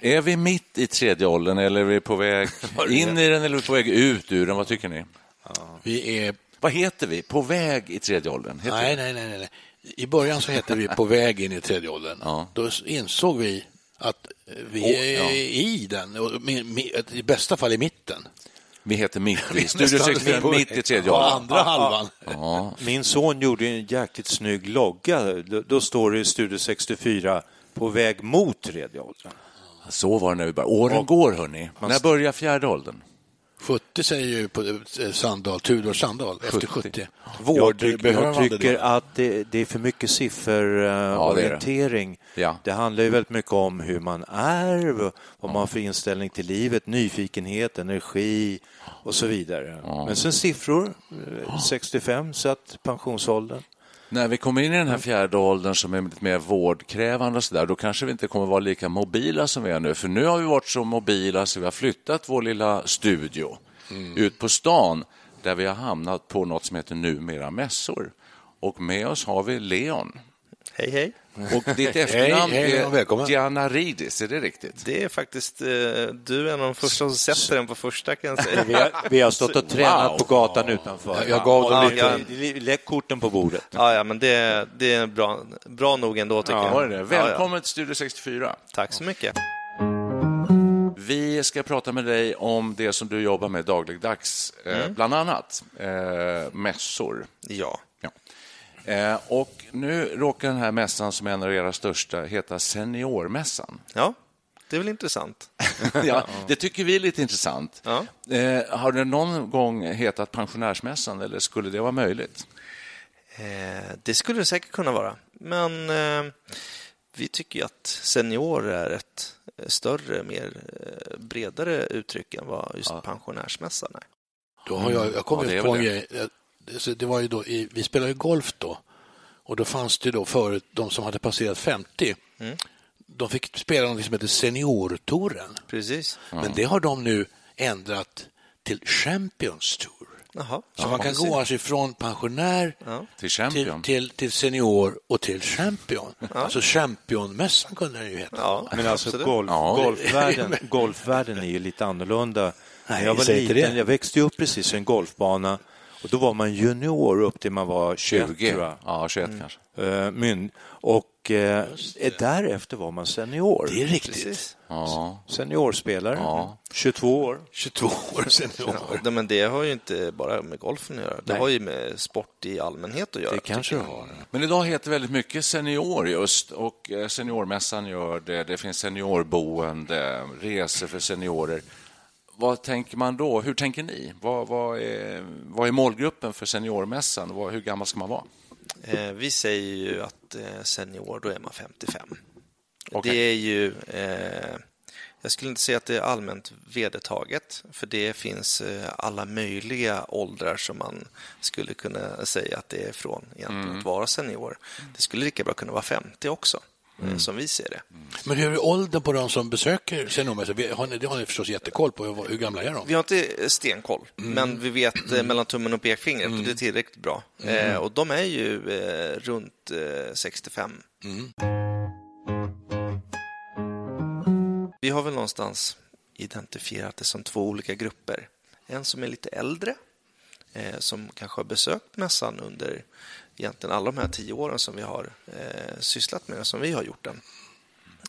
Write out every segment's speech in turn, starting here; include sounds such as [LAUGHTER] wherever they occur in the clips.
Är vi mitt i tredje åldern eller är vi på väg [LAUGHS] in i den eller är vi på väg ut ur den? Vad tycker ni? Vi är... Vad heter vi? På väg i tredje åldern? Heter Nej, nej, nej, nej. I början så hette vi på väg in i tredje åldern. Ja. Då insåg vi att vi Åh, är ja. i den, i bästa fall i mitten. Vi heter mitt i. Studio nästan 64, på- mitt i tredje åldern. andra halvan. Ja. [LAUGHS] Min son gjorde en jäkligt snygg logga. Då, då står det i Studio 64 på väg mot tredje åldern. Så var det när vi började. Åren går, hörni. När börjar fjärde åldern? 70 säger ju på eh, Sandahl, Tudor Sandahl, efter 70. Jag, Vård, tycker- behövande jag tycker då. att det, det är för mycket sifferorientering. Ja. det handlar ju väldigt mycket om hur man är, vad man har för inställning till livet, nyfikenhet, energi och så vidare. Men sen siffror, eh, 65 satt pensionsåldern. När vi kommer in i den här fjärde åldern som är lite mer vårdkrävande och så där, då kanske vi inte kommer vara lika mobila som vi är nu. För nu har vi varit så mobila så vi har flyttat vår lilla studio ut på stan där vi har hamnat på något som heter numera mässor. Och med oss har vi Leon. Hej, hej. Och ditt [LAUGHS] efternamn hej, Leon, är välkommen. Giannaridis, är det riktigt? Det är faktiskt, eh, du är en av de första som sätter den på första kan jag säga. [LAUGHS] Vi har, vi har stått och tränat Wow. på gatan utanför. Jag gav dem Ja, lite... ja. Lägg korten på bordet. Ja, ja, men det, det är bra, bra nog ändå tycker jag. Var det det? Ja, Välkommen till Studio 64. Ja. Tack så mycket. Vi ska prata med dig om det som du jobbar med dagligdags, eh, bland annat eh, mässor. Ja. Ja. Eh, och nu råkar den här mässan, som är en av era största, heta Seniormässan. ja, det är väl intressant. [LAUGHS] ja, det tycker vi är lite intressant. Ja. Eh, har det någon gång hetat Pensionärsmässan, eller skulle det vara möjligt? Eh, det skulle det säkert kunna vara, men eh, vi tycker ju att senior är ett eh, större, mer bredare uttryck än vad just pensionärsmässan är. Då har jag, jag kom Ja, just på en grej. Det- var ju då, i, vi spelade ju golf då och då fanns det då förut de som hade passerat 50. Mm. De fick spela något som heter Seniortouren. Precis. Men det har de nu ändrat till Champions Tour. Jaha. Så man kan gå alltså ifrån pensionär Ja. Till till, Champion? till, till senior och till champion. Alltså championmässan kunde den ju heta. Ja, Men alltså absolut. golf, Ja. golfvärlden, [LAUGHS] golfvärlden är ju lite annorlunda. När jag var liten, jag växte ju upp precis vid en golfbana och då var man junior upp till man var 21 20? tror jag. Ja, 21 kanske. Eh, myn. Och eh, därefter var man senior. Det är riktigt. Ja. Seniorspelare, Ja. 22 år. 22 år senior. Ja, men det har ju inte bara med golfen att göra. Det Nej. har ju med sport i allmänhet att göra. Det kanske det har. Men idag heter väldigt mycket senior just och eh, seniormässan gör det. Det finns seniorboende, resor för seniorer. Vad tänker man då? Hur tänker ni? Vad, vad, är, vad är målgruppen för seniormässan? Vad, hur gammal ska man vara? Eh, vi säger ju att eh, senior, då är man 55. Okej. Det är ju... Eh, jag skulle inte säga att det är allmänt vedertaget, för det finns eh, alla möjliga åldrar som man skulle kunna säga att det är från egentligen Mm. att vara senior. Det skulle lika bra kunna vara 50 också, eh, som vi ser det. Men hur är åldern på de som besöker Har ni, det har ni förstås jättekoll på. Hur, gamla är de? Vi har inte stenkoll, men vi vet eh, mellan tummen och pekfingret och det är tillräckligt bra. Eh, och de är ju eh, runt eh, 65. Vi har väl någonstans identifierat det som två olika grupper. en som är lite äldre, eh, Eh, som kanske har besökt mässan under egentligen alla de här tio åren som vi har eh, sysslat med den, som vi har gjort den.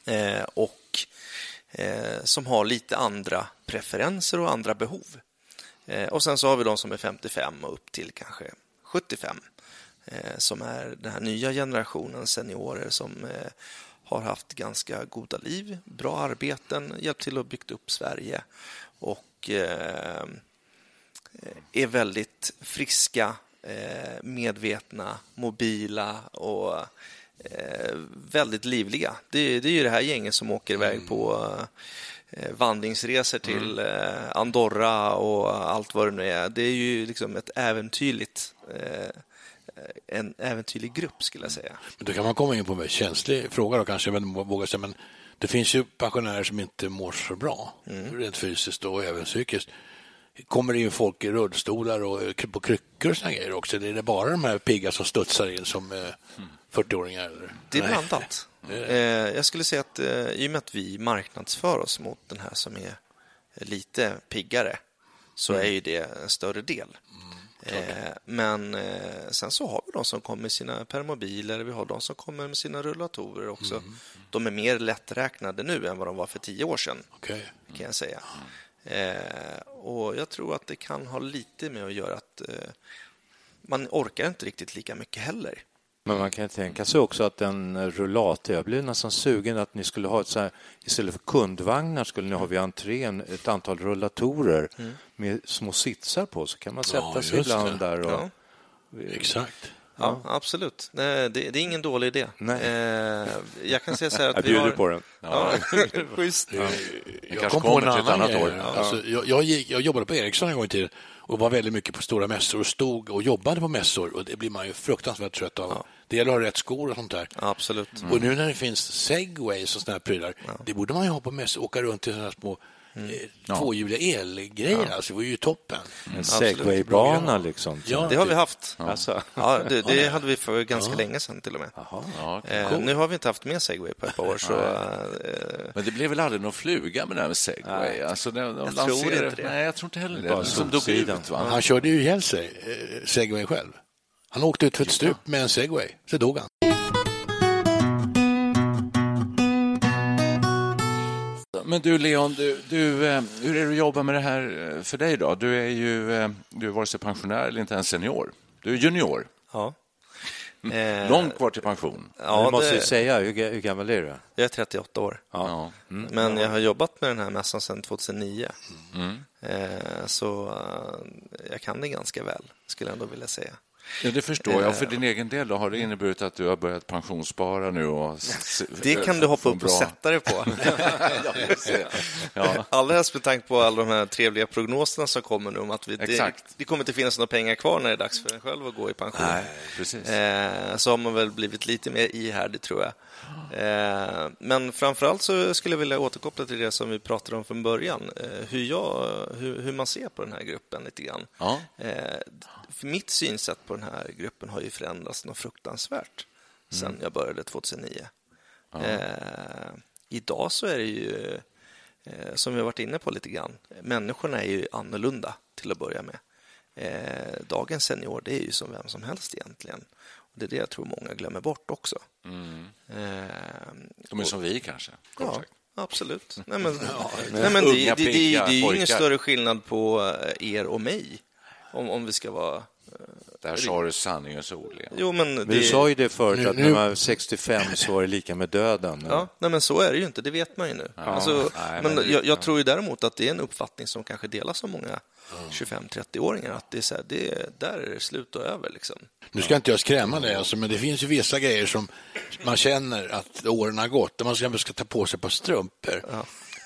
Eh, och eh, som har lite andra preferenser och andra behov. Eh, och sen så har vi de som är 55 och upp till kanske 75 eh, som är den här nya generationen seniorer som eh, har haft ganska goda liv, bra arbeten, hjälpt till att bygga upp Sverige och eh, är väldigt friska, eh, medvetna, mobila och eh, väldigt livliga. Det, är ju det här gänget som åker iväg på eh, vandringsresor till eh, Andorra och allt vad det nu är. Det är ju liksom ett äventyrligt eh, en äventyrlig grupp skulle jag säga. Men då kan man komma in på en känslig fråga då kanske, men vågar säga, men det finns ju pensionärer som inte mår så bra, rent fysiskt och även psykiskt. Kommer det in folk i rullstolar och på kryckor och såna grejer också? Eller är det bara de här pigga som studsar in som eh, 40-åringar? Eller? Det är blandat. Eh, jag skulle säga att eh, i och med att vi marknadsför oss mot den här som är lite piggare så är ju det en större del. Eh, men eh, sen så har vi de som kommer med sina permobiler, vi har de som kommer med sina rullatorer också. De är mer lätträknade nu än vad de var för tio år sedan, Okej. kan jag säga. Eh, och jag tror att det kan ha lite med att göra att eh, man orkar inte riktigt lika mycket heller. Men man kan tänka sig också att en rullator, jag blev nästan sugen att ni skulle ha ett så här, istället för kundvagnar skulle ni ha vid entrén ett antal rullatorer med små sitsar på så kan man sätta Ja, sig ibland det. där. Och, Ja. Exakt. Ja, absolut. Nej, Det, det är ingen dålig idé. Nej. Eh, jag kan säga så här [LAUGHS] att Jag vi bjuder har... på den. Ja, [LAUGHS] schysst. Jag kanske kom på kommer en till ett annan annat grej. år. Alltså, jag, jag, gick, jag jobbade på Ericsson en gång i tiden och var väldigt mycket på stora mässor och stod och jobbade på mässor och det blir man ju fruktansvärt trött av. Det gäller att ha rätt skor och sånt där. Absolut. Och nu när det finns segways och såna här prylar, det borde man ju ha på mässor, åka runt i såna här små eh, tvåhjuliga elgrejer. Alltså, det var ju toppen. En segwaybana liksom. Ja, Det har vi haft. Alltså. Ja, det, det hade vi för ganska länge sedan till och med. Ja, Eh, nu har vi inte haft med segway på ett par år. Så, eh, Men det blev väl aldrig någon fluga med det här med segway? Alltså, de, de Jag lanserade- tror inte det. Nej, jag tror inte heller det. Bara Som dog ut, va? Han körde ju ihjäl sig, eh, segway själv. Han åkte ut för ett stup med en segway, så dog han. Men du, Leon, du, du, eh, hur är det att jobba med det här eh, för dig? då? Du är ju eh, du är vare sig pensionär eller inte ens senior. Du är junior. ja. Eh, Långt kvar till pension. ja, du måste ju det, säga, hur, hur gammal är du? jag är 38 år. Ja. Men jag har jobbat med den här mässan sedan 2009. Eh, så eh, jag kan det ganska väl, skulle jag ändå vilja säga. Ja, det förstår jag. För din egen del då, har det inneburit att du har börjat pensionsspara nu? Och Det kan du hoppa upp och sätta dig på. [LAUGHS] Ja. Allra helst med tanke på alla de här trevliga prognoserna som kommer nu om att vi, det, det kommer inte finnas några pengar kvar när det är dags för en själv att gå i pension. Nej, precis. Eh, så har man väl blivit lite mer ihärdig, tror jag. Eh, men framförallt så skulle jag vilja återkoppla till det som vi pratade om från början. Eh, hur, jag, hur, hur man ser på den här gruppen lite grann. Ja. Eh, mitt synsätt på den här gruppen har ju förändrats något fruktansvärt sedan jag började 2009. Eh, idag så är det ju, som vi har varit inne på lite grann, människorna är ju annorlunda till att börja med. Eh, dagens senior, det är ju som vem som helst egentligen. Det är det jag tror många glömmer bort också. Eh, De är som vi kanske. kort Ja, sagt. absolut. Nej, men, [LAUGHS] nej, men det, det, det, det, är ju ingen större skillnad på eh, er och mig. Om, om vi ska vara... Där sa du sanningens ord, Leon. Jo, men, det, du sa ju det förut, att nu- när man var 65 så var det lika med döden. Ja, nej, men så är det ju inte, det vet man ju nu. alltså, nej, men men det- jag, jag tror ju däremot att det är en uppfattning som kanske delas av många 25-30-åringar, att det är så här, det, där är det slut och över. Liksom. Nu ska inte jag skrämma dig, alltså, men det finns ju vissa grejer som man känner att åren har gått. När man ska, ta på sig ett par strumpor.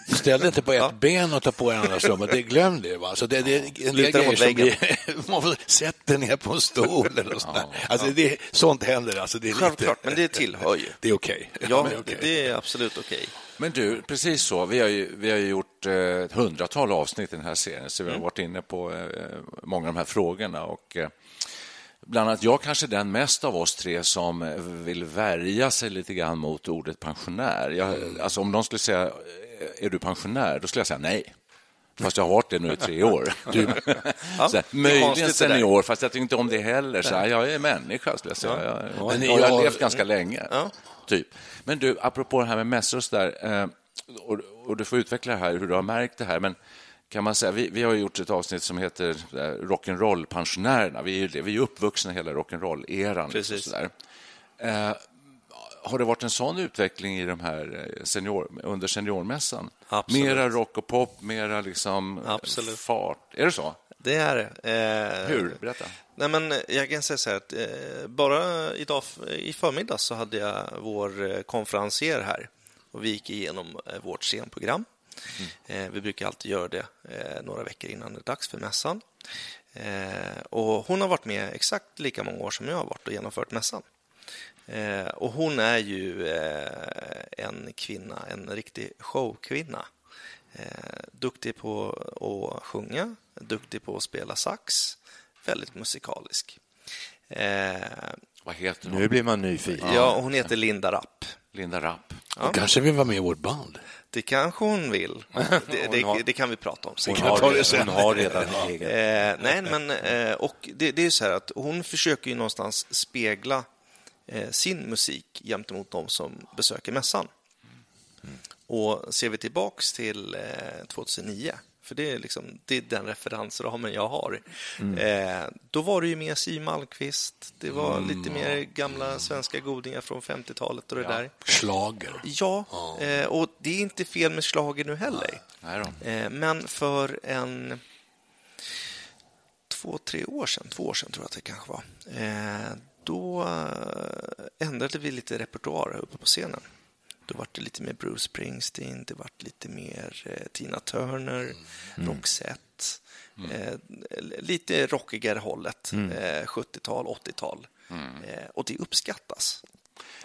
Ställ dig inte på ett ben och ta på en andra strumpa. Det, glöm det. Va? Så det, det är en del Luta dig grejer mot som blir... [LAUGHS] Man får sätta dig ner på en stol eller något sånt där. Alltså, det, sånt händer. Alltså, det är Självklart, lite... men det tillhör ju. Det är okej. Ja, det är okej. det är absolut okej. Men du, precis så. Vi har ju, vi har ju gjort eh, ett hundratal avsnitt i den här serien, så vi Mm. har varit inne på eh, många av de här frågorna. Och, eh, bland annat jag kanske den mest av oss tre som eh, vill värja sig lite grann mot ordet pensionär. Jag, Mm. alltså, om någon skulle säga, eh, är du pensionär? Då skulle jag säga nej. Fast jag har varit det nu i tre år. [LAUGHS] Du, Ja, så här, möjligen senior, fast jag tycker inte om det heller. Så här, jag är människa, skulle jag säga. Jag, jag, Men jag har jag- levt ganska länge. Ja. Typ. Men du, apropå det här med mässor och så där, eh, och, och du får utveckla här, hur du har märkt det här, men kan man säga, vi, vi har gjort ett avsnitt som heter eh, Rock'n'roll-pensionärerna. Vi är ju vi är uppvuxna i hela rock'n'roll-eran. liksom. Eh, har det varit en sån utveckling i de här eh, senior, under seniormässan? Absolut. Mera rock och pop, mera liksom Absolut. fart. Är det så? Det är det. Eh, Hur? Berätta. Nej, men jag kan säga så här att eh, bara idag i förmiddag så hade jag vår konferencier här och vi gick igenom vårt scenprogram. Mm. Eh, vi brukar alltid göra det eh, några veckor innan det är dags för mässan. Eh, och hon har varit med exakt lika många år som jag har varit och genomfört mässan. Och hon är ju en kvinna, en riktig showkvinna. Duktig på att sjunga, duktig på att spela sax, väldigt musikalisk. Eh, Vad heter hon? Nu blir man nyfiken. ja, hon heter Linda Rapp. Linda Rapp. Ja, Kanske vill vara med i vårt band. det kanske hon vill. [LAUGHS] Det, det, har- det kan vi prata om sen. Hon har, redan, hon har redan en egen. Eh, nej, men eh, och det, det är ju så här att hon försöker ju någonstans spegla eh, sin musik gentemot de som besöker mässan. Och ser vi tillbaks till eh, 2009, för det är, liksom, det är den referensramen jag har, eh, då var det ju mer Siw Malmkvist, det var lite mer gamla svenska godingar från 50-talet och det där. Schlager. Ja, eh, och det är inte fel med slager nu heller. Eh, Men för en två, tre år sedan, två år sedan tror jag att det kanske var, eh, då eh, ändrade vi lite repertoar uppe på scenen. Då var det lite mer Bruce Springsteen, det var lite mer eh, Tina Turner, Roxette. Eh, lite rockigare hållet, eh, 70-tal, 80-tal. Eh, och det uppskattas.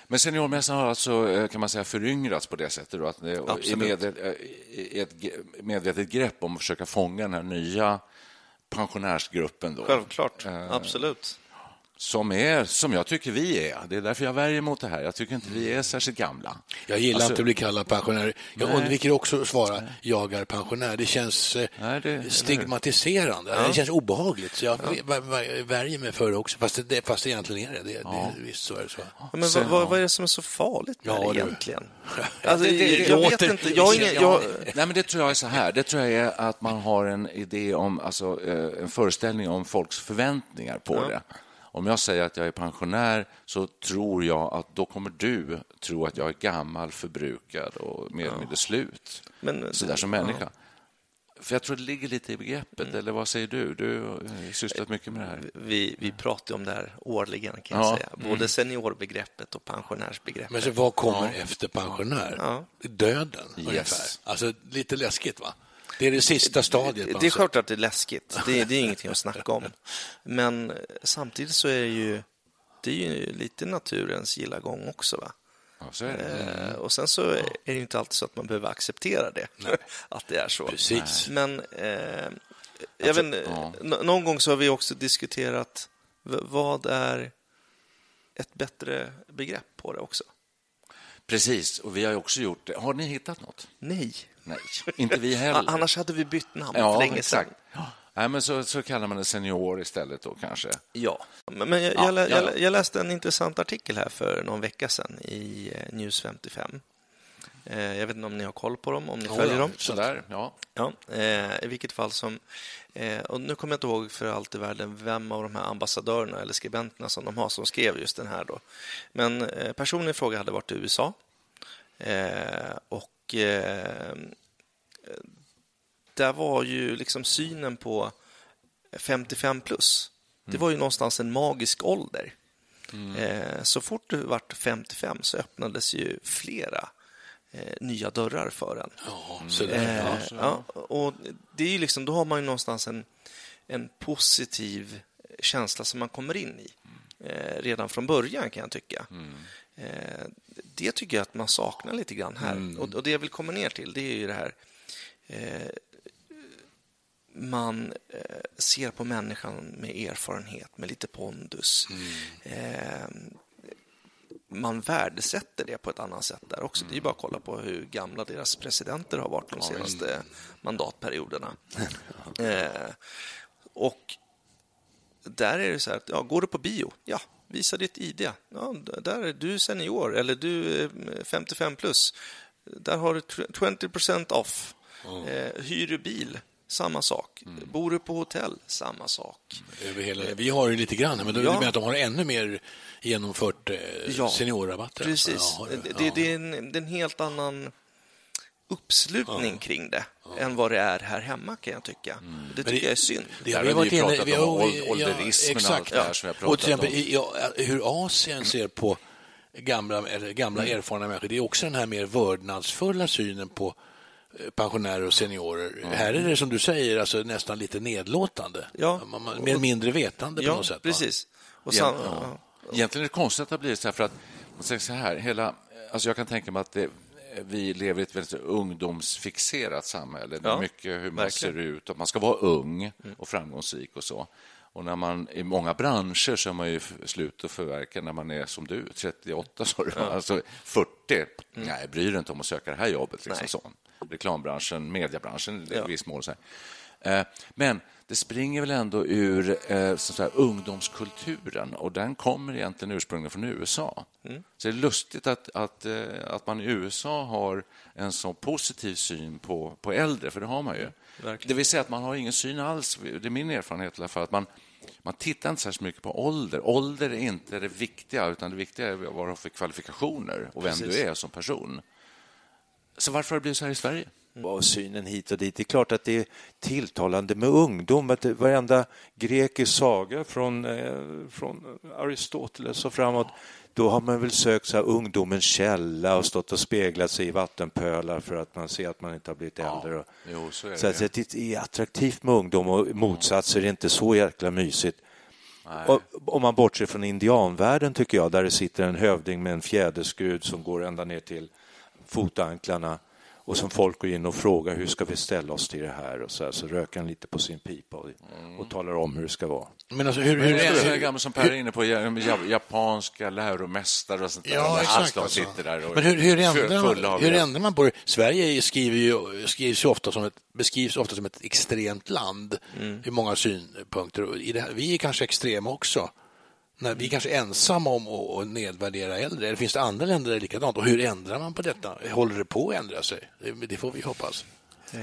Men seniormässan har alltså, eh, kan man säga, föryngrats på det sättet då, att det är Absolut. med, eh, i ett medvetet grepp om att försöka fånga den här nya pensionärsgruppen då. Självklart, absolut. Som är, som jag tycker vi är. Det är därför jag värjer mot det här. Jag tycker inte vi är särskilt gamla. Jag gillar Alltså- inte att bli kallad pensionär. Jag Nej. undviker också att svara jag är pensionär. Det känns eh, Nej, det- stigmatiserande. Det känns obehagligt. Så jag vä- värjer mig för det också. Fast, det, fast egentligen är det det. det visst så är det så. Men Sen- vad, vad, vad är det som är så farligt med Ja, det du. egentligen? [LAUGHS] Alltså, Det- det- det jag vet inte. Jag ingen, jag, Nej, men det tror jag är så här. Det tror jag är att man har en idé om, alltså eh, en föreställning om folks förväntningar på det. Om jag säger att jag är pensionär så tror jag att då kommer du tro att jag är gammal, förbrukad och mer eller mindre slut. Men- så där som människa. För jag tror det ligger lite i begreppet, eller vad säger du? Du har eh, sysslat mycket med det här. vi, vi pratar om det här årligen, kan jag Ja. säga. Både seniorbegreppet och pensionärsbegreppet. Men så vad kommer efter pensionär? Ja. Döden, ungefär. Alltså, lite läskigt, va? Det är det sista stadiet. det något är klart att det är läskigt. Det, det är [LAUGHS] ingenting att snacka om. Men samtidigt så är det ju, det är ju lite naturens gilla gång också. Va? Ja, det. Eh, Och sen så är det ju inte alltid så att man behöver acceptera det, [LAUGHS] att det är så. Precis. Men eh, jag vet, inte, ja. nå- någon gång så har vi också diskuterat vad är ett bättre begrepp på det också? Precis, och vi har ju också gjort det. Har ni hittat något? Nej. Nej, inte vi heller. Annars hade vi bytt namn för Ja, länge sedan. exakt. Nej, men så, så kallar man det senior istället då kanske. Ja, men jag, Ja, jag, jag, jag läste en intressant artikel här för någon vecka sedan i eh, News 55. Eh, Jag vet inte om ni har koll på dem, om ni följer dem. Sådär, ja. Ja, eh, I vilket fall som... Och nu kommer jag inte ihåg för allt i världen vem av de här ambassadörerna eller skribenterna som de har som skrev just den här. Då. Men personen i fråga hade varit i USA. Eh, och eh, där var ju liksom synen på 55 plus. Det var ju någonstans en magisk ålder. Eh, så fort du vart 55 så öppnades ju flera eh, nya dörrar för en. Ja, så där, Eh, ja. ja, och det är ju liksom, då har man ju någonstans en, en positiv känsla som man kommer in i eh, redan från början kan jag tycka. Eh, det tycker jag att man saknar lite grann här. Och, och det jag vill komma ner till det är ju det här eh, man eh, ser på människan med erfarenhet, med lite pondus. Eh, man värdesätter det på ett annat sätt där också. Det är bara att kolla på hur gamla deras presidenter har varit de senaste mandatperioderna. [LAUGHS] eh, och där är det så här att, ja, går du på bio? Ja, visa ditt ID. Ja, där är du senior eller du är 55 plus. Där har du 20% off. Eh, hyr du bil? Samma sak. Mm. Bor du på hotell? Samma sak. Över hela, vi har ju lite grann, men du Ja. menar att de har ännu mer genomfört eh, Ja, seniorrabatter? Precis. Ja, det, det, det, är en, det är en helt annan uppslutning kring det än vad det är här hemma kan jag tycka. Det Men tycker det- jag är synd. Det Där har vi har varit inne pratat vi om har- åld- ålderismen och allt det här som vi har Och till pratat exempel om. ja, hur Asien ser på gamla, eller gamla Mm. erfarna människor. Det är också den här mer vördnadsfulla synen på eh, pensionärer och seniorer. Här är det som du säger alltså nästan lite nedlåtande. Ja. Man, man, mer mindre vetande på Ja, något sätt. precis. Och Ja, ja. Egentligen är det konstigt att det har blivit så här för att man säger så här, hela, alltså jag kan tänka mig att det, vi lever i ett väldigt ungdomsfixerat samhälle. Det är Ja, mycket hur man verkligen. ser ut och man ska vara ung och framgångsrik och så. Och när man, I många branscher så är man ju slut att förverka när man är som du, 38 sa du, alltså 40. Nej, bryr dig inte om att söka det här jobbet. Liksom Nej. så. Reklambranschen, mediebranschen i Ja. viss mån. Så här. Eh, Men det springer väl ändå ur eh, så ungdomskulturen och den kommer egentligen ursprungligen från USA. Så det är lustigt att, att, eh, att man i USA har en så positiv syn på, på äldre, för det har man ju. Verkligen. Det vill säga att man har ingen syn alls, det är min erfarenhet i alla fall, att man, man tittar inte särskilt mycket på ålder. Ålder är inte det viktiga, utan det viktiga är vad du har för kvalifikationer och vem Precis. du är som person. Så varför har det blivit så här i Sverige? Och synen hit och dit. Det är klart att det är tilltalande med ungdom. Att varenda grekisk saga från, eh, från Aristoteles och framåt, då har man väl sökt så här ungdomens källa och stått och speglat sig i vattenpölar för att man ser att man inte har blivit äldre. Och, Jo, så så att det är attraktivt med ungdom och motsatser är inte så jäkla mysigt. Och, om man bortser från indianvärlden tycker jag, där det sitter en hövding med en fjäderskrud som går ända ner till fotanklarna och som folk går in och frågar hur ska vi ställa oss till det här och så, här, så röker han lite på sin pipa och, och talar om hur det ska vara. Men alltså, hur, Hur hur, är det hur, så gamla som Per är inne på, ja- ja- japanska läromästare och sånt där. Ja, exakt. de Alltså. sitter där och Men hur, hur, ändrar man, hur ändrar man på det? Sverige skriver ju, skrivs ju ofta som ett, beskrivs ofta som ett extremt land Mm. i många synpunkter. I det här, vi är kanske extrema också. När vi är kanske ensamma om att, nedvärdera äldre. Eller finns det andra länder där det är likadant? Och hur ändrar man på detta? Håller det på att ändra sig? Det, får vi hoppas. eh,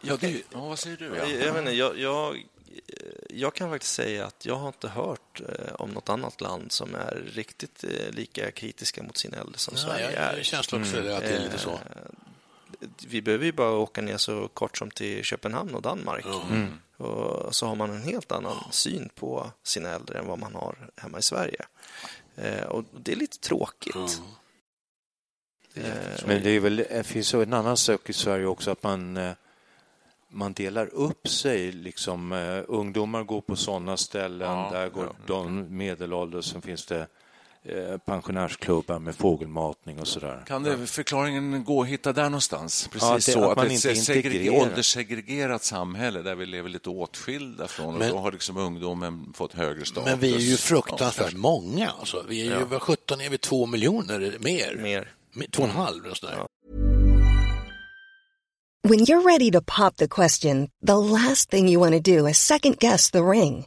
Ja, det, ja, vad säger du? Ja? Jag, jag, inte, jag, jag, jag kan faktiskt säga att jag har inte hört eh, om något annat land som är riktigt eh, lika kritiska mot sina äldre som Sverige jag är. har känslan också mm. att det är lite så. Eh, Vi behöver ju bara åka ner så kort som till Köpenhamn och Danmark. Och så har man en helt annan syn på sina äldre än vad man har hemma i Sverige. Eh, Och det är lite tråkigt. Eh, Men det, är väl, det finns en annan sak i Sverige också, att man, eh, man delar upp sig. Liksom, eh, ungdomar går på sådana ställen, Ja, där går ja. de medelålders, sen finns det eh, pensionärsklubbar med fågelmatning och sådär. Kan det, förklaringen gå att hitta där någonstans? Precis Ja, det- så, att att, man ett inte segreger- integrerar. ålderssegregerat samhälle där vi lever lite åtskilda från Men- och då har liksom ungdomen fått högre status. Men vi är ju Ja, fruktansvärt många. Alltså. Vi är ju, Ja. vad sjutton är vi? Två miljoner? Mer? Mer. Två och en halv? och sådär. When you're ready to pop the question, the last thing you want to do is second guess the ring.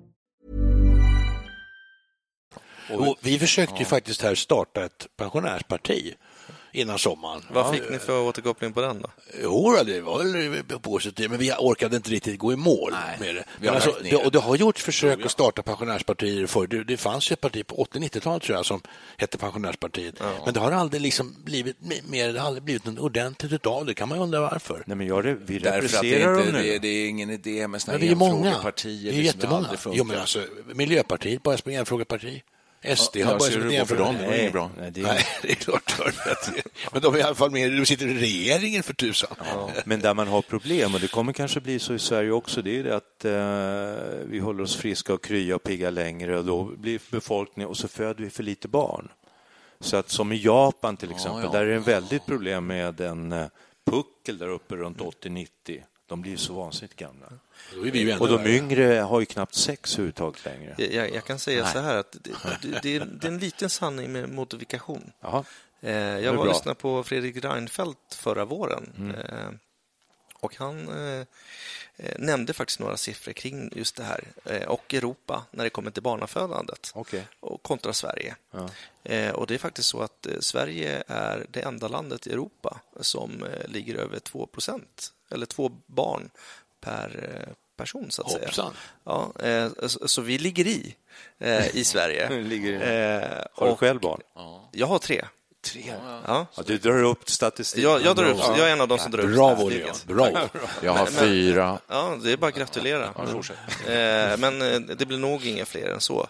Och vi försökte ju faktiskt här starta ett pensionärsparti innan sommaren. Vad fick ni för återkoppling på den då? Jo, det var väl positivt, men vi orkade inte riktigt gå i mål med det. vi har Men alltså, det. Och det har gjorts försök att starta pensionärspartier förr. Det, det fanns ju ett parti på 80-90-talet tror jag som hette Pensionärspartiet. Men det har aldrig liksom blivit mer, det har aldrig blivit något ordentligt utav det. kan man ju undra varför. Nej, men jag, vi representerar inte, dem nu. det, det är ingen idé med såna Men vi är många. enfrågepartier. Det är liksom, jättemånga. Jo, men alltså, Miljöpartiet börjar som enfrågeparti. SD Ja, har ja, börjat ett gå för dem? Det är inget bra. Nej, det är- Nej, det är klart. [LAUGHS] Men de är i alla fall med, de sitter i regeringen för tusan. Men där man har problem, och det kommer kanske bli så i Sverige också, det är det att eh, vi håller oss friska och krya och pigga längre och då blir befolkningen och så föder vi för lite barn. Så att som i Japan till exempel, ja. där är det en väldigt problem med en eh, puckel där uppe runt 80-90. De blir så vansinnigt gamla. Då är vi ju ännu Och de yngre har ju knappt sex överhuvudtaget längre. Jag, jag, kan säga så här att det, [LAUGHS] det, det, är, det är en liten sanning med modifikation. Jaha. Eh, jag var och lyssnade på Fredrik Reinfeldt förra våren. Eh, och han eh, eh, nämnde faktiskt några siffror kring just det här eh, och Europa när det kommer till barnafödandet Okej. och kontra Sverige. Ja. Eh, och det är faktiskt så att eh, Sverige är det enda landet i Europa som eh, ligger över 2% eller två barn per person så att Hoppsan. säga. Ja, så, så vi ligger i i Sverige. [LAUGHS] Ligger i. Har du och själv barn? Jag har tre. Tre. Ja. Ja, du drar upp statistik. Jag, jag, drar upp, jag är en av de som drar upp Bravo, Leon. statistiken. Bravo. [LAUGHS] Jag har fyra. Ja, det är bara att gratulera. Eh, men eh, det blir nog inga fler än så.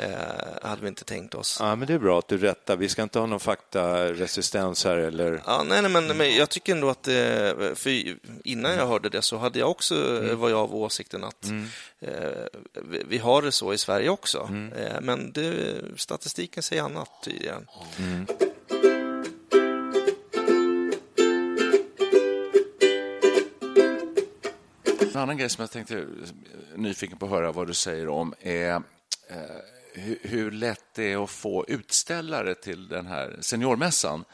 Eh, hade vi inte tänkt oss. Ja, men det är bra att du rättar. Vi ska inte ha någon faktaresistens här eller... Ja, nej, nej, men, men jag tycker ändå att eh, för innan jag hörde det så hade jag också mm. var jag av åsikten att eh, vi, har det så i Sverige också. Eh, men det, statistiken säger annat tydligen. En annan grej som jag tänkte eh, nyfiken på att höra vad du säger om är eh, hur, hur lätt det är att få utställare till den här seniormässan.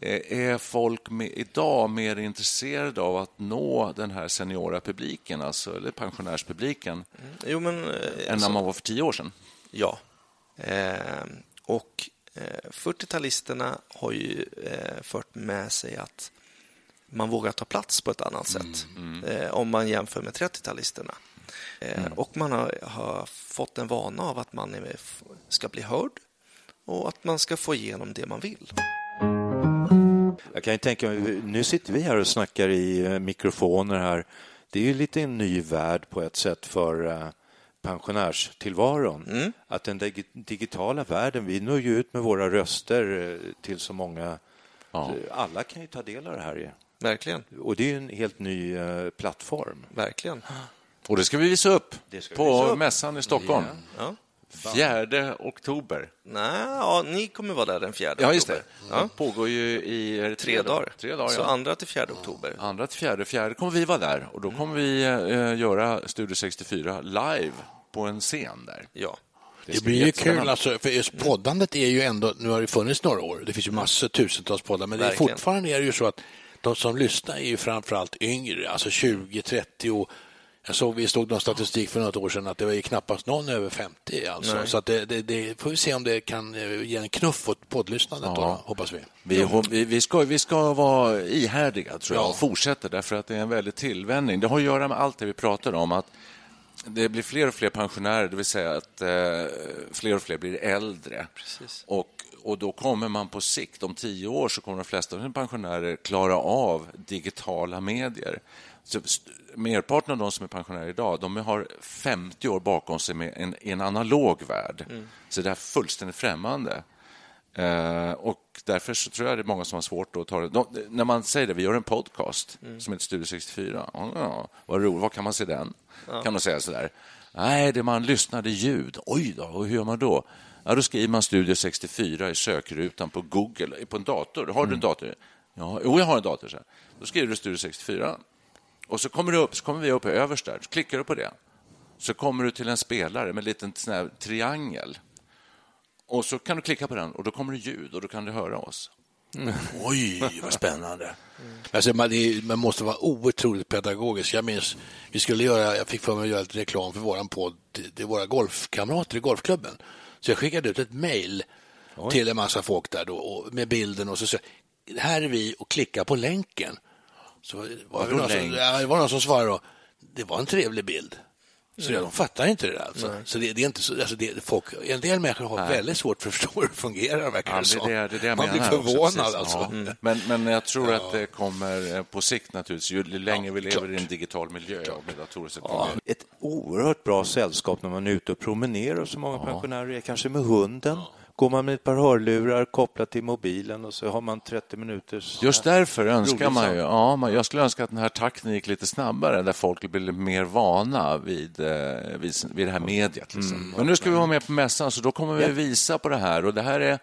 Eh, är folk med, idag mer intresserade av att nå den här seniora publiken, alltså, eller pensionärspubliken, Jo, men, än alltså- när man var för tio år sedan? Ja. Eh, och eh, 40-talisterna har ju eh, fört med sig att man vågar ta plats på ett annat sätt eh, om man jämför med 30-talisterna. Eh, Och man har, har fått en vana av att man är, ska bli hörd och att man ska få igenom det man vill. Jag kan ju tänka mig, nu sitter vi här och snackar i eh, mikrofoner här. Det är ju lite en ny värld på ett sätt för pensionärstillvaron. Att den dig- digitala världen, vi når ju ut med våra röster till så många. Ja. Alla kan ju ta del av det här. Verkligen. Och det är en helt ny eh, plattform. Verkligen. Och det ska vi visa upp Det ska vi på visa upp. mässan i Stockholm. Ja. 4 oktober. Nej, ja, ni kommer vara där den 4 Ja, just det. oktober. Det pågår ju i det Tre dagar. Tre dagar, Så ja. andra till 4 oktober. Andra till fjärde. Fjärde kommer vi vara där och då kommer vi eh, göra Studio 64 live på en scen där. Ja. Det ska blir bli ju kul, alltså, för just poddandet är ju ändå, nu har det funnits några år, det finns ju massor, tusentals poddar, men det är fortfarande är det ju så att de som lyssnar är ju framförallt yngre, alltså 20, 30 och jag såg, vi stod någon statistik för något år sedan att det var ju knappast någon över 50 alltså. Nej. Så att det, det, det får vi se om det kan eh, ge en knuff åt poddlyssnandet då, Ja. hoppas vi. Vi, vi, ska, vi ska vara ihärdiga tror jag, Ja. och fortsätta därför att det är en väldig tillvänjning. Det har att göra med allt det vi pratar om. att Det blir fler och fler pensionärer, det vill säga att eh, fler och fler blir äldre. Precis. Och, och då kommer man på sikt, om tio år, så kommer de flesta av sina pensionärer klara av digitala medier. Så merparten av de som är pensionärer idag, de har 50 år bakom sig med en, i en analog värld. Så det är fullständigt främmande. Eh, och därför så tror jag det är många som har svårt att ta det. De, när man säger det, vi gör en podcast som heter Studio 64. Ja, ja, vad roligt, var kan man se den? Kan man säga sådär. Nej, det man lyssnade ljud. Oj då, och hur gör man då? Ja, då skriver man Studio 64 i sökrutan på Google, på en dator. Har du en dator? Ja, jo, jag har en dator. Så här. Då skriver du Studio 64. Och så kommer, du upp, så kommer vi upp överst där. Så klickar du på det. Så kommer du till en spelare med en liten sån triangel. Och så kan du klicka på den och då kommer det ljud och då kan du höra oss. Oj, vad spännande. Alltså, man, man måste vara otroligt pedagogisk. Jag minns, vi skulle göra, jag fick för mig att göra lite reklam för våran podd till, till våra golfkamrater i golfklubben. Så jag skickade ut ett mejl till en massa folk där då, och, med bilden och så sa här är vi och klicka på länken. Så var det, någon som, ja, det var någon som svarade då, det var en trevlig bild. Så de fattar inte det där. Alltså. Så det, det är inte så, alltså det, folk, en del människor har Nej. väldigt svårt för att förstå hur det fungerar. Verkar Ja, det som. det, det, det Man blir också, förvånad. precis. alltså. Ja. Mm. Men, men jag tror att det kommer eh, på sikt naturligtvis, ju längre vi lever i en digital miljö med datorer så det Ett oerhört bra sällskap när man är ute och promenerar, så många pensionärer är, kanske med hunden. Går man med ett par hörlurar kopplat till mobilen och så har man 30 minuters... Just därför önskar roligt man ju, ja, man, jag skulle önska att den här takten gick lite snabbare där folk blir mer vana vid, eh, vid, vid det här mediet. Liksom. Men nu ska vi vara med på mässan så då kommer vi visa på det här och det här är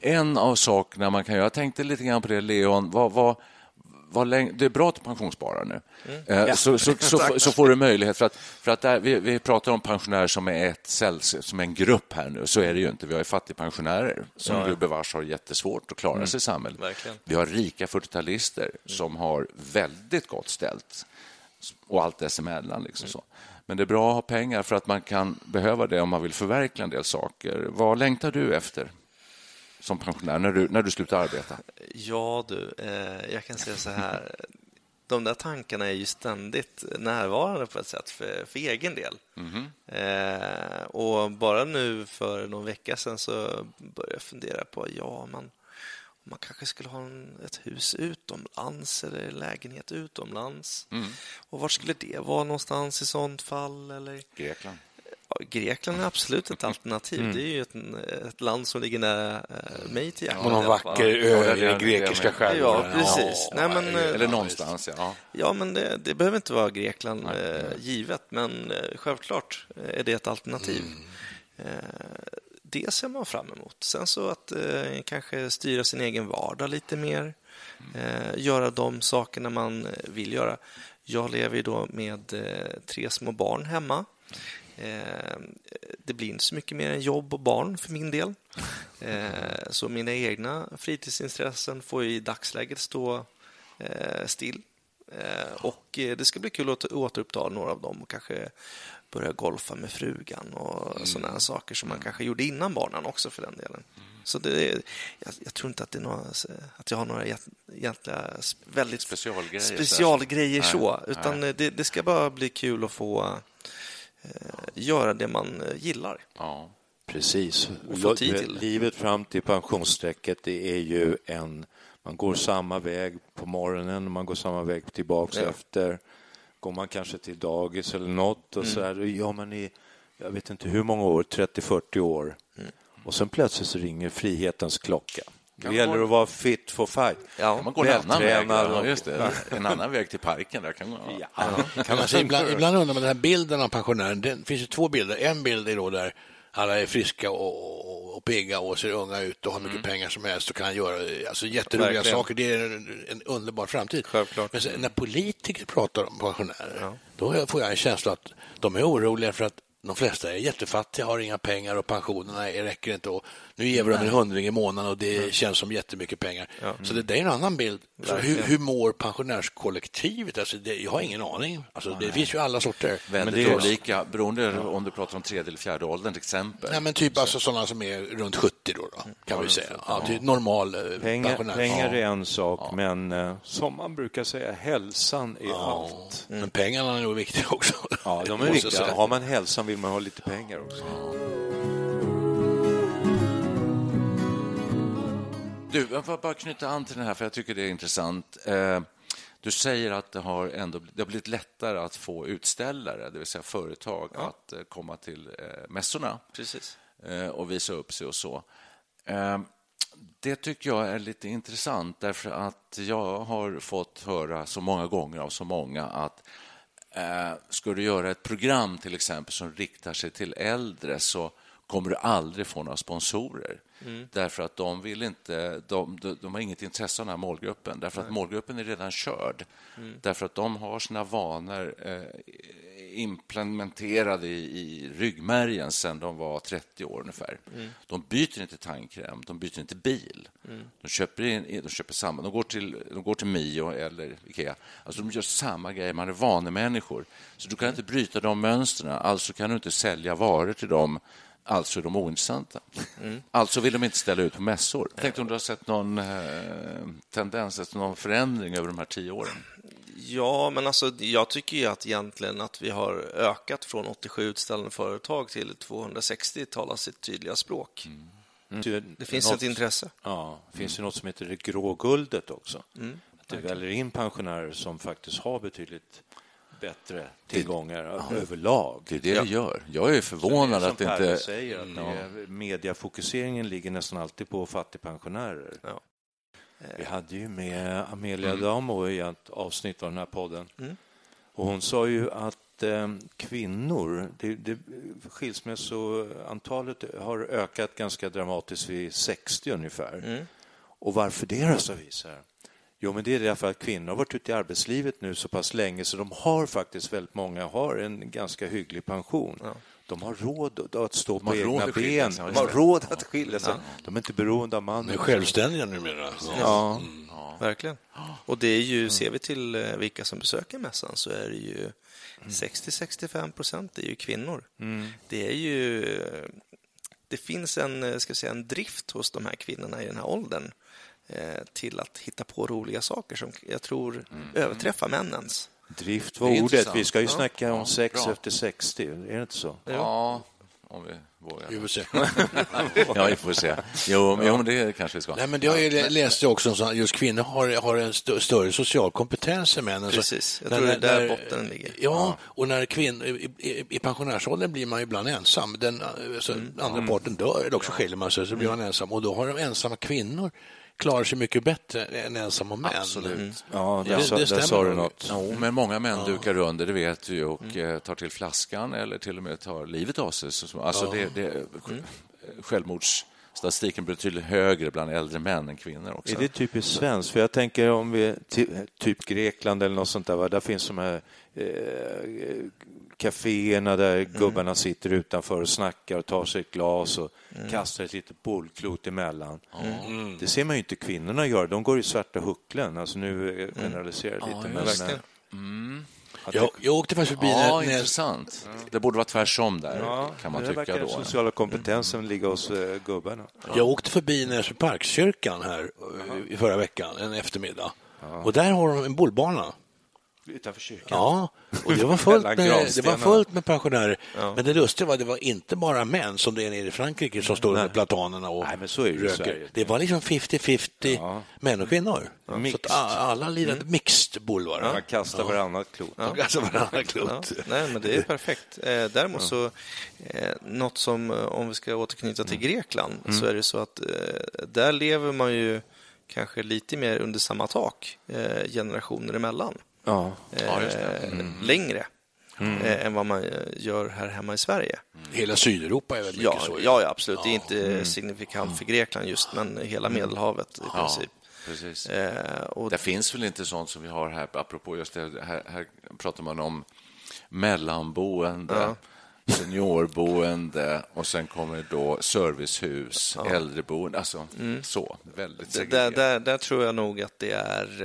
en av sakerna man kan göra. Jag tänkte lite grann på det, Leon. Vad, vad, vad länge, det är bra att pensionsspara nu. Eh, så, så, [LAUGHS] så, så, får du möjlighet. För att, för att där, vi, vi pratar om pensionärer som är ett som en grupp här nu. Så är det ju inte. Vi har ju fattigpensionärer som Ja. gubevars har jättesvårt att klara Mm. sig i samhället. Verkligen. Vi har rika 40-talister som har väldigt gott ställt och allt dessemellan. Liksom så. Men det är bra att ha pengar för att man kan behöva det om man vill förverkliga en del saker. Vad längtar du efter som pensionär när du, när du slutar arbeta? Ja du, eh, jag kan säga så här. [LAUGHS] De där tankarna är ju ständigt närvarande på ett sätt för, för egen del. Mhm. Eh, och bara nu för någon vecka sedan så började jag fundera på, ja man, man kanske skulle ha en, ett hus utomlands eller en lägenhet utomlands. Mm. Och var skulle det vara någonstans i sånt fall? Eller? Grekland. Ja, Grekland är absolut ett alternativ. Mm. Det är ju ett, ett land som ligger nära eh, mig till hjärtat. Och någon vacker ö i den grekiska Ja, skärgården. precis. Nej, men, eh, Eller någonstans, ja. Ja, men det, det behöver inte vara Grekland eh, givet, men eh, självklart är det ett alternativ. Eh, det ser man fram emot. Sen så att eh, kanske styra sin egen vardag lite mer, eh, göra de sakerna man eh, vill göra. Jag lever ju då med eh, tre små barn hemma. Eh, det blir inte så mycket mer än jobb och barn för min del. Eh, så mina egna fritidsintressen får i dagsläget stå eh, still. Och det ska bli kul att återuppta några av dem och kanske börja golfa med frugan och Mm. sådana här saker som man kanske gjorde innan barnen också för den delen. Så det är, jag, jag tror inte att, det är några, att jag har några egent- egentliga väldigt Specialgrejer, specialgrejer så. Nej, utan nej. det, det ska bara bli kul att få göra det man eh, gillar. Ja. Precis. Och få tid till. Livet fram till pensionsstrecket det är ju en... Man går samma väg på morgonen och man går samma väg tillbaka Ja. efter. Går man kanske till dagis eller något och Mm. så här, gör man i, jag vet inte hur många år, 30-40 år. Mm. Och sen plötsligt så ringer frihetens klocka. Det Ja, gäller man- att vara fit for fight. Ja, Man går en annan väg. Ja, just det. En annan väg till parken. Där kan man, ja. Kan man säga, ibland, ibland undrar man den här bilden av pensionären. Det finns ju två bilder. En bild är då där alla är friska och, och, och pigga och ser unga ut och har mycket pengar som helst och kan göra alltså, jätteroliga Verkligen. saker. Det är en, en underbar framtid. Självklart. Men sen, när politiker pratar om pensionärer, då får jag en känsla att de är oroliga för att de flesta är jättefattiga, har inga pengar och pensionerna är- räcker inte. Och nu ger vi dem en hundring i månaden och det känns som jättemycket pengar. Så det, det är en annan bild. Så hur, hur mår pensionärskollektivet? Alltså det, jag har ingen aning. Alltså det finns ju alla sorter. Väldigt det är- olika, beroende om du pratar om tredje eller fjärde åldern till exempel. Nej, men typ alltså sådana som är runt 70 då, då kan vi säga. Ja, typ normal eh, Pengar, pensionär. pengar Ja. är en sak, men eh, som man brukar säga, hälsan är allt. Men pengarna är nog viktiga också. Ja, de är viktiga. Har man hälsan vill man ha lite pengar också. Du, jag får bara knyta an till den här, för jag tycker det är intressant. Eh, Du säger att det har, ändå, det har blivit lättare att få utställare, det vill säga företag, att eh, komma till eh, mässorna Precis. och visa upp sig och så. Det tycker jag är lite intressant, därför att jag har fått höra så många gånger av så många att eh, ska du göra ett program till exempel som riktar sig till äldre så kommer du aldrig få några sponsorer. Mm. Därför att de vill inte, de, de, de har inget intresse av den här målgruppen. Därför att målgruppen är redan körd. Mm. Därför att de har sina vanor eh, implementerade i, i ryggmärgen sedan de var 30 år ungefär. Mm. De byter inte tandkräm, de byter inte bil. Mm. De köper, in, de köper samma. De går, till, de går till Mio eller Ikea. Alltså de gör samma grejer. Man är vanemänniskor. Så du kan inte bryta de mönstren. Alltså kan du inte sälja varor till dem. Alltså är de ointressanta. Mm. Alltså vill de inte ställa ut på mässor. Jag tänkte om du har sett någon eh, tendens, någon förändring över de här tio åren? Ja, men alltså, jag tycker ju att egentligen att vi har ökat från 87 utställande företag till 260 talar sitt tydliga språk. Mm. Det finns något, ett intresse. Ja, det finns ju något som heter det grå guldet också. Mm. Att det väller in pensionärer som faktiskt har betydligt bättre tillgångar överlag. Det är det det gör. Jag är förvånad som att det inte... säger, att det, mediafokuseringen ligger nästan alltid på fattigpensionärer. Ja. Vi hade ju med Amelia Mm. Damo i ett avsnitt av den här podden. Mm. Och hon sa ju att eh, kvinnor, det, det, skilsmässoantalet har ökat ganska dramatiskt vid 60 ungefär. Mm. Och varför det då, så här. Jo, men det är därför att kvinnor har varit ute i arbetslivet nu så pass länge så de har faktiskt väldigt många har en ganska hygglig pension. De har råd att stå på egna ben. De ja, har råd att skilja sig. De är inte beroende av mannen. De är självständiga numera. Ja. Verkligen. Och det är ju, ser vi till eh, vilka som besöker mässan så är det ju 60-65 procent är ju kvinnor. Mm. Det är ju, eh, det finns en, eh, ska säga, en drift hos de här kvinnorna i den här åldern till att hitta på roliga saker som jag tror överträffar männens. Drift var ordet. intressant. Vi ska ju Ja. snacka om Ja, sex bra. efter 60. Är det inte så? Ja, om vi vågar. Vi får se. [LAUGHS] Ja, vi får se. Jo, men, jo, men det kanske vi ska. Nej, men det har jag ju läst också, så att just kvinnor har, har en st större social kompetens än männen. Precis, jag när- tror det är där när- botten ligger. Ja, och när kvinnor, i, i, i pensionärsåldern blir man ibland ensam. Den alltså, Mm. andra parten dör, eller också skiljer man sig, så blir man ensam. Och då har de ensamma kvinnor klarar sig mycket bättre än ensamma män. Absolut. Ja, där, Det- sa, det där stämmer sa du något. Jo, men många män dukar under, det vet vi, och eh, tar till flaskan eller till och med tar livet av sig. Så- Alltså, det, det, Självmordsstatistiken blir betydligt högre bland äldre män än kvinnor också. Är det typiskt svenskt? För jag tänker om vi, ty, typ Grekland eller något sånt där, va? där finns de här eh, kaféerna där gubbarna sitter utanför och snackar och tar sig ett glas och kastar ett litet bollklot emellan. Det ser man ju inte kvinnorna göra. De går i svarta hucklen. Alltså nu eh, generaliserar jag lite. men, verkligen. att Jag, jag åkte faktiskt förbi Ja, när, intressant. Det borde vara tvärsom där, kan man det tycka verkar då. den sociala kompetensen ligga hos eh, gubbarna. jag åkte förbi Näsby Parkskyrkan här eh, i förra veckan, en eftermiddag. Och där har de en bollbana. Utanför kyrkan. Ja, och det var [LAUGHS] fullt med, det var fullt med pensionärer. Men det lustiga var att det var inte bara män som det är nere i Frankrike som står med platanerna och Nej, men så är det röker. Det var liksom 50-50 män och kvinnor. Så Mixed. att alla lirade mixed boll var det. Man kastar varannat klot. De kastade varandra Ja, klot. nej, men det är perfekt. Eh, däremot så, eh, något som, eh, om vi ska återknyta till Grekland, så är det så att där lever man ju kanske lite mer under samma tak generationer emellan. Ja. Eh, Längre eh, än vad man eh, gör här hemma i Sverige. Hela Sydeuropa är väl mycket Ja, så. ja, ja, absolut. Det är inte signifikant för Grekland just, men hela Medelhavet i Ja, princip. precis. Eh, och Det finns väl inte sånt som vi har här, apropå just det, här, här pratar man om mellanboende, Ja. Seniorboende och sen kommer då servicehus, äldreboende, alltså så, väldigt Mm. där, segregerat. där, där tror jag nog att det är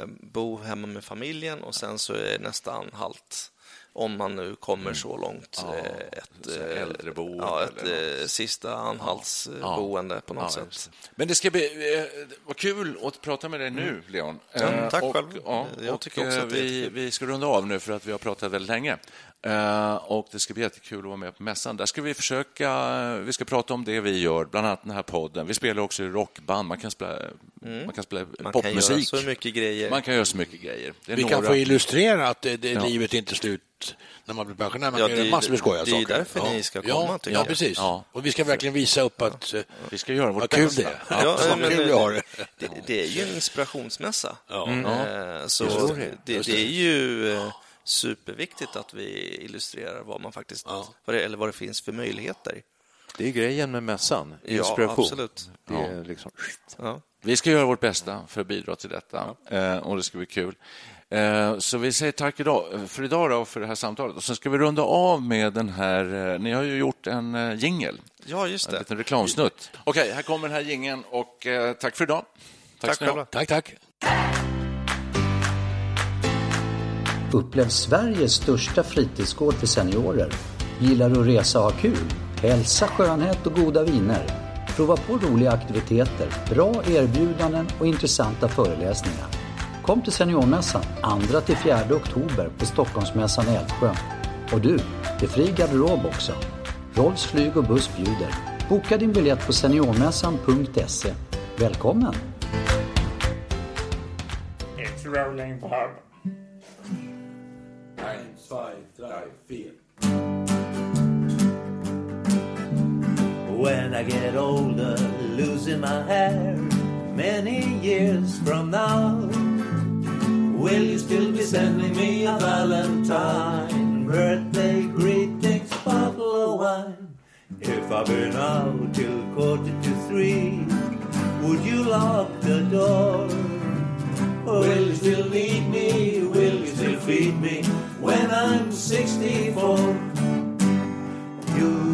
eh, bo hemma med familjen och sen så är nästan halt om man nu kommer så långt. Ja, eh, ett eh, äldreboende ja, ett eh, sista anhaltsboende på något Ja, sätt. Men det ska bli eh, vad kul att prata med dig nu, Leon. Ja, tack och, själv. Ja, Jag och, tycker också att vi, vi ska runda av nu för att vi har pratat väldigt länge. Eh, och Det ska bli jättekul att vara med på mässan. Där ska vi försöka, vi ska prata om det vi gör, bland annat den här podden. Vi spelar också i rockband, man kan spela, man kan spela Mm. Man kan popmusik. göra så mycket grejer. Man kan göra så mycket grejer. Det är Vi kan några- få illustrera att det, det, Ja. livet är inte slut när man blir pensionär. Man Ja, kan det- göra massor med skojiga det är saker. därför ni ska ja. komma, Ja, tycker ja jag. precis. Ja. Och vi ska verkligen visa upp att eh, Vi ska göra vårt vad kul det är. Ja, vad men, kul vi har det. det, det är ju en inspirationsmässa. Ja. Eh, Så det, det. är ju eh, superviktigt att vi illustrerar vad man faktiskt, Ja. vad det, eller vad det finns för möjligheter. Det är grejen med mässan, Ja, inspiration. absolut. Det är liksom... Ja. Vi ska göra vårt bästa för att bidra till detta eh, och det ska bli kul. Eh, Så vi säger tack idag, för idag då, för det här samtalet. Och sen ska vi runda av med den här... eh, Ni har ju gjort en eh, jingel, ja, just en det. liten reklamsnutt. Okej, här kommer den här jingeln och tack för idag. Tack ha. själva. Tack, tack. Upplev Sveriges största fritidsgård för seniorer. Gillar du att resa och ha kul? Hälsa, skönhet och goda viner. Prova på roliga aktiviteter, bra erbjudanden och intressanta föreläsningar. Kom till Seniormässan 2-4 oktober på Stockholmsmässan i Älvsjö. Och du, det är fri garderob också. Rolls flyg och buss bjuder. Boka din biljett på seniormässan.se. Välkommen! It's rolling Bob. When I get older, losing my hair many years from now, will you still be sending me a Valentine? Birthday greetings, bottle of wine. If I've been out till quarter to three, would you lock the door? Will you still need me? Will you still feed me when I'm 64? You'll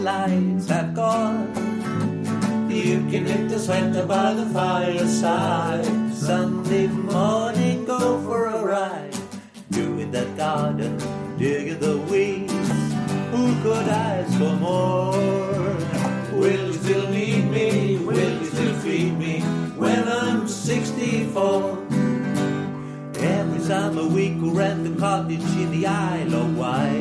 lights have gone. You can knit the sweater by the fireside. Sunday morning, go for a ride. Do Doing that garden, digging the weeds. Who could ask for more? Will you still need me? Will you still feed me when I'm 64? Every summer we could rent a cottage in the Isle of Wight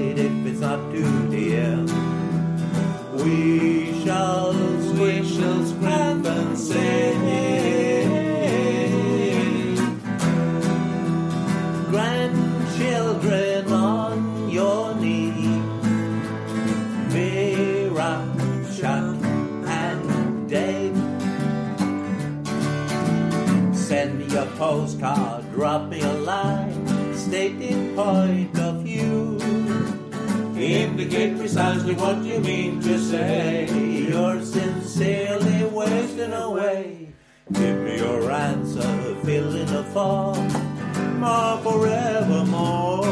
of view. Indicate precisely what you mean to say. You're sincerely wasting away. Give me your answer, fill in the form, more forevermore.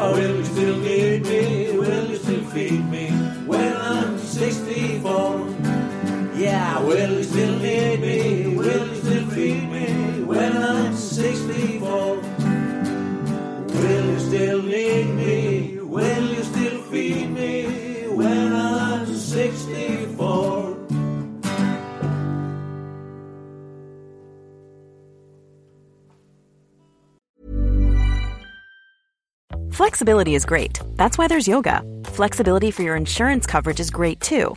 Or will you still need me? Will you still feed me when I'm 64? Yeah, will you still need me? Will you still feed me when I'm 64? Will you still need me? Will you still feed me when I'm 64? Flexibility is great. That's why there's yoga. Flexibility for your insurance coverage is great too.